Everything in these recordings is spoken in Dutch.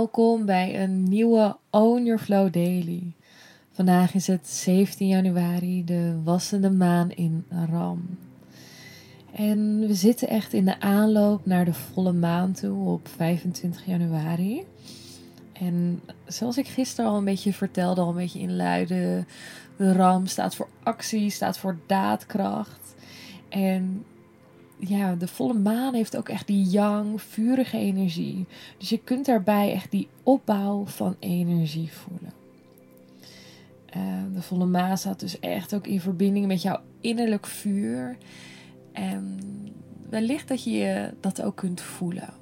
Welkom bij een nieuwe Own Your Flow Daily. Vandaag is het 17 januari, de wassende maan in Ram. En we zitten echt in de aanloop naar de volle maan toe op 25 januari. En zoals ik gisteren al een beetje vertelde, al een beetje inluiden, de Ram staat voor actie, staat voor daadkracht. En ja, de volle maan heeft ook echt die yang, vurige energie. Dus je kunt daarbij echt die opbouw van energie voelen. Uh, de volle maan staat dus echt ook in verbinding met jouw innerlijk vuur. En wellicht dat je dat ook kunt voelen.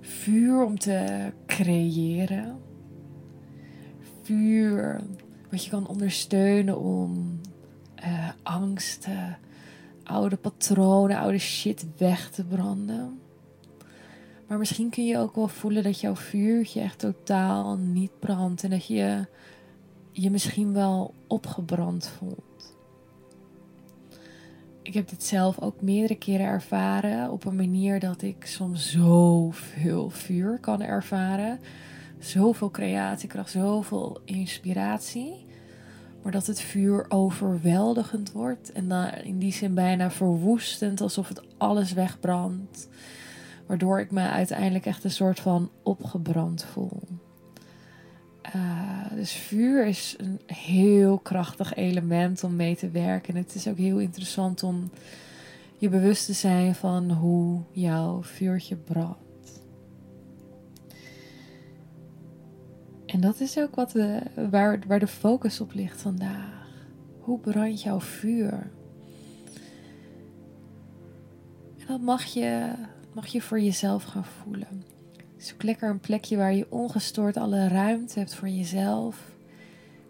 Vuur om te creëren. Vuur wat je kan ondersteunen om uh, angsten oude patronen, oude shit weg te branden. Maar misschien kun je ook wel voelen dat jouw vuurtje echt totaal niet brandt. En dat je je misschien wel opgebrand voelt. Ik heb dit zelf ook meerdere keren ervaren. Op een manier dat ik soms zoveel vuur kan ervaren. Zoveel creatiekracht, zoveel inspiratie. Maar dat het vuur overweldigend wordt en dan in die zin bijna verwoestend, alsof het alles wegbrandt. Waardoor ik me uiteindelijk echt een soort van opgebrand voel. Uh, dus vuur is een heel krachtig element om mee te werken. En het is ook heel interessant om je bewust te zijn van hoe jouw vuurtje brandt. En dat is ook wat we, waar, waar de focus op ligt vandaag. Hoe brandt jouw vuur? En dat mag je, mag je voor jezelf gaan voelen. Zoek lekker een plekje waar je ongestoord alle ruimte hebt voor jezelf.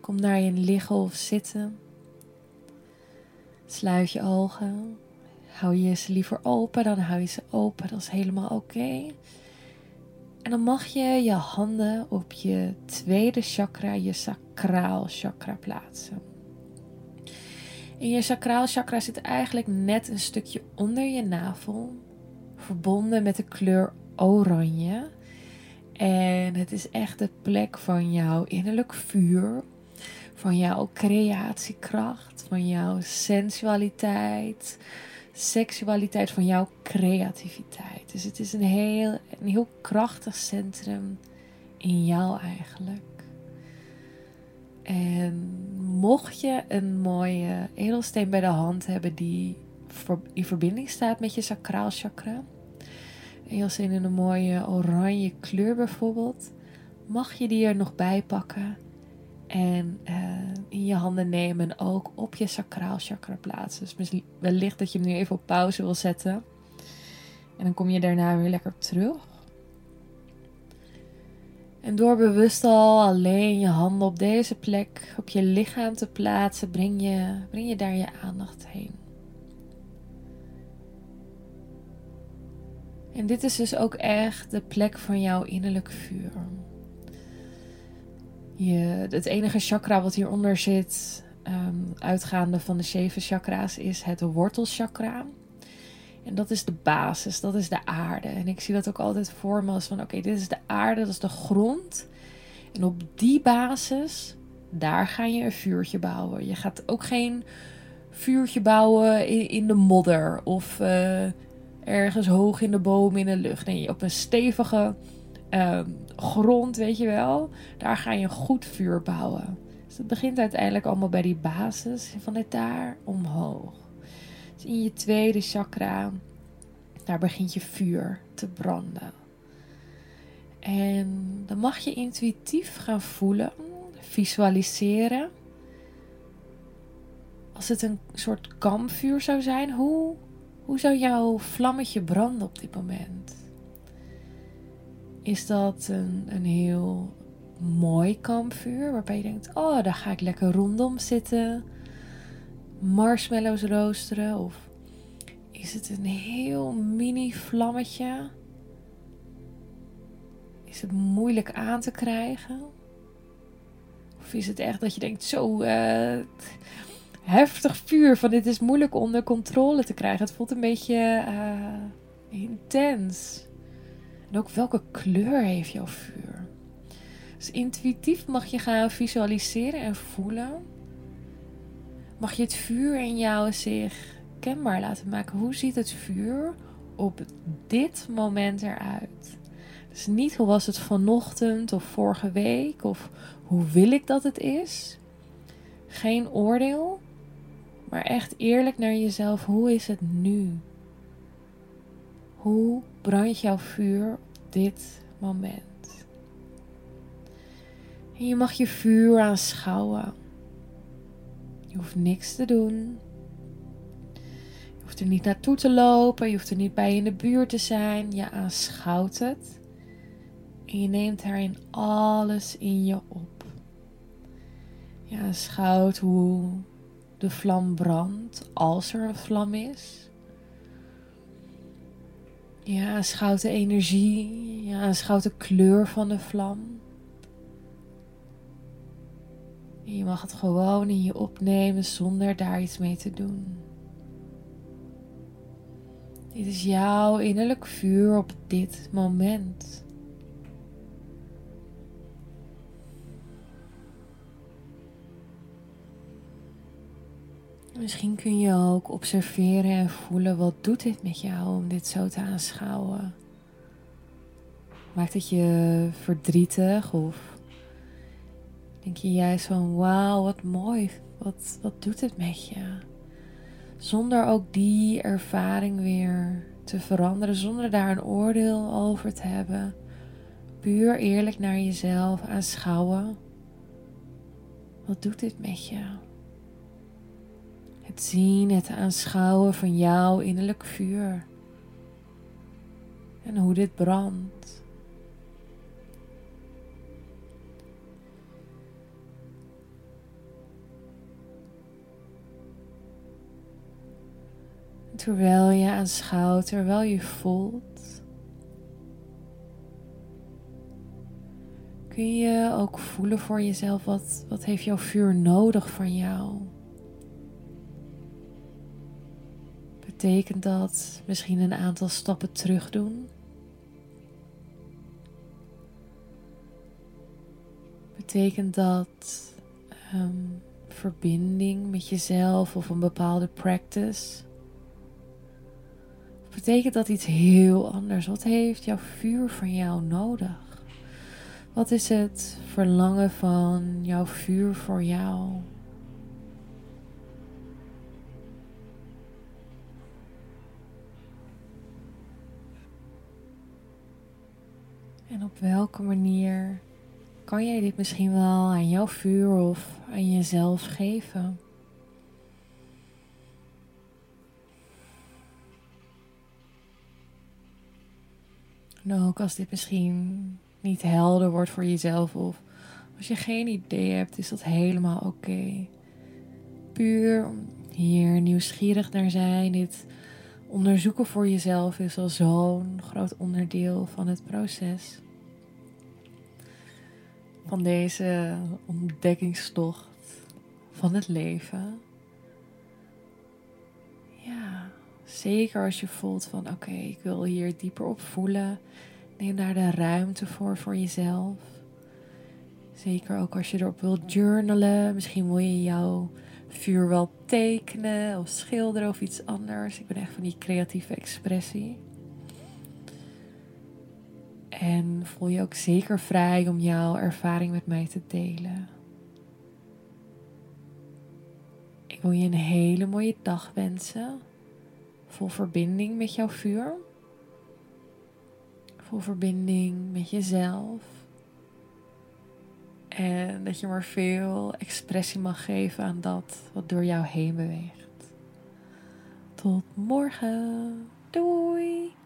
Kom naar je liggen of zitten. Sluit je ogen. Hou je ze liever open, dan hou je ze open. Dat is helemaal oké. En dan mag je je handen op je tweede chakra, je sacraal chakra plaatsen. En je sacraal chakra zit eigenlijk net een stukje onder je navel, verbonden met de kleur oranje. En het is echt de plek van jouw innerlijk vuur, van jouw creatiekracht, van jouw sensualiteit, seksualiteit, van jouw creativiteit. Dus het is een heel, een heel krachtig centrum in jou eigenlijk. En mocht je een mooie edelsteen bij de hand hebben die in verbinding staat met je sacraal chakra, edelsteen in een mooie oranje kleur bijvoorbeeld, mag je die er nog bij pakken en uh, in je handen nemen en ook op je sacraal chakra plaatsen. Dus wellicht dat je hem nu even op pauze wil zetten. En dan kom je daarna weer lekker terug. En door bewust al alleen je handen op deze plek, op je lichaam te plaatsen, breng je, breng je daar je aandacht heen. En dit is dus ook echt de plek van jouw innerlijk vuur. Het enige chakra wat hieronder zit, ehm, uitgaande van de zeven chakra's, is het wortelchakra. En dat is de basis, dat is de aarde. En ik zie dat ook altijd voor me als van oké, dit is de aarde, dat is de grond. En op die basis, daar ga je een vuurtje bouwen. Je gaat ook geen vuurtje bouwen in, de modder of uh, ergens hoog in de boom in de lucht. Nee, op een stevige Ehm, grond, weet je wel. Daar ga je een goed vuur bouwen. Dus het begint uiteindelijk allemaal bij die basis. Van het daar omhoog. Dus in je tweede chakra, daar begint je vuur te branden. En dan mag je intuïtief gaan voelen, visualiseren. Als het een soort kampvuur zou zijn, hoe, hoe zou jouw vlammetje branden op dit moment? Is dat een, een heel mooi kampvuur waarbij je denkt: oh, daar ga ik lekker rondom zitten, marshmallows roosteren? Of is het een heel mini vlammetje? Is het moeilijk aan te krijgen? Of is het echt dat je denkt: zo. Uh, heftig vuur van dit is moeilijk onder controle te krijgen. Het voelt een beetje uh, intens. En ook welke kleur heeft jouw vuur? Dus intuïtief mag je gaan visualiseren en voelen. Mag je het vuur in jou zich kenbaar laten maken. Hoe ziet het vuur op dit moment eruit? Dus niet hoe was het vanochtend of vorige week of hoe wil ik dat het is. Geen oordeel, maar echt eerlijk naar jezelf. Hoe is het nu? Hoe brandt jouw vuur op dit moment? En je mag je vuur aanschouwen. Je hoeft niks te doen. Je hoeft er niet naartoe te lopen. Je hoeft er niet bij in de buurt te zijn. Je aanschouwt het. En je neemt daarin alles in je op. Je aanschouwt hoe de vlam brandt, als er een vlam is. Je aanschouwt de energie, je aanschouwt de kleur van de vlam. Je mag het gewoon in je opnemen zonder daar iets mee te doen. Dit is jouw innerlijk vuur op dit moment. Misschien kun je ook observeren en voelen wat doet dit met jou om dit zo te aanschouwen. Maakt het je verdrietig of denk je juist van wauw wat mooi, wat, wat doet het met je? Zonder ook die ervaring weer te veranderen, zonder daar een oordeel over te hebben. Puur eerlijk naar jezelf aanschouwen. Wat doet dit met je? Het zien, het aanschouwen van jouw innerlijk vuur. En hoe dit brandt. Terwijl je aanschouwt, terwijl je voelt, kun je ook voelen voor jezelf wat, wat heeft jouw vuur nodig van jou. Betekent dat misschien een aantal stappen terug doen. Betekent dat um, verbinding met jezelf of een bepaalde practice? Betekent dat iets heel anders? Wat heeft jouw vuur van jou nodig? Wat is het verlangen van jouw vuur voor jou? Op welke manier kan jij dit misschien wel aan jouw vuur of aan jezelf geven? En ook als dit misschien niet helder wordt voor jezelf of als je geen idee hebt, is dat helemaal oké. Puur hier nieuwsgierig naar zijn, dit onderzoeken voor jezelf is al zo'n groot onderdeel van het proces. Van deze ontdekkingstocht van het leven. Ja, zeker als je voelt van oké, ik wil hier dieper op voelen. Neem daar de ruimte voor voor jezelf. Zeker ook als je erop wilt journalen. Misschien wil je jouw vuur wel tekenen of schilderen of iets anders. Ik ben echt van die creatieve expressie. En voel je ook zeker vrij om jouw ervaring met mij te delen. Ik wil je een hele mooie dag wensen. Vol verbinding met jouw vuur. Vol verbinding met jezelf. En dat je maar veel expressie mag geven aan dat wat door jou heen beweegt. Tot morgen. Doei!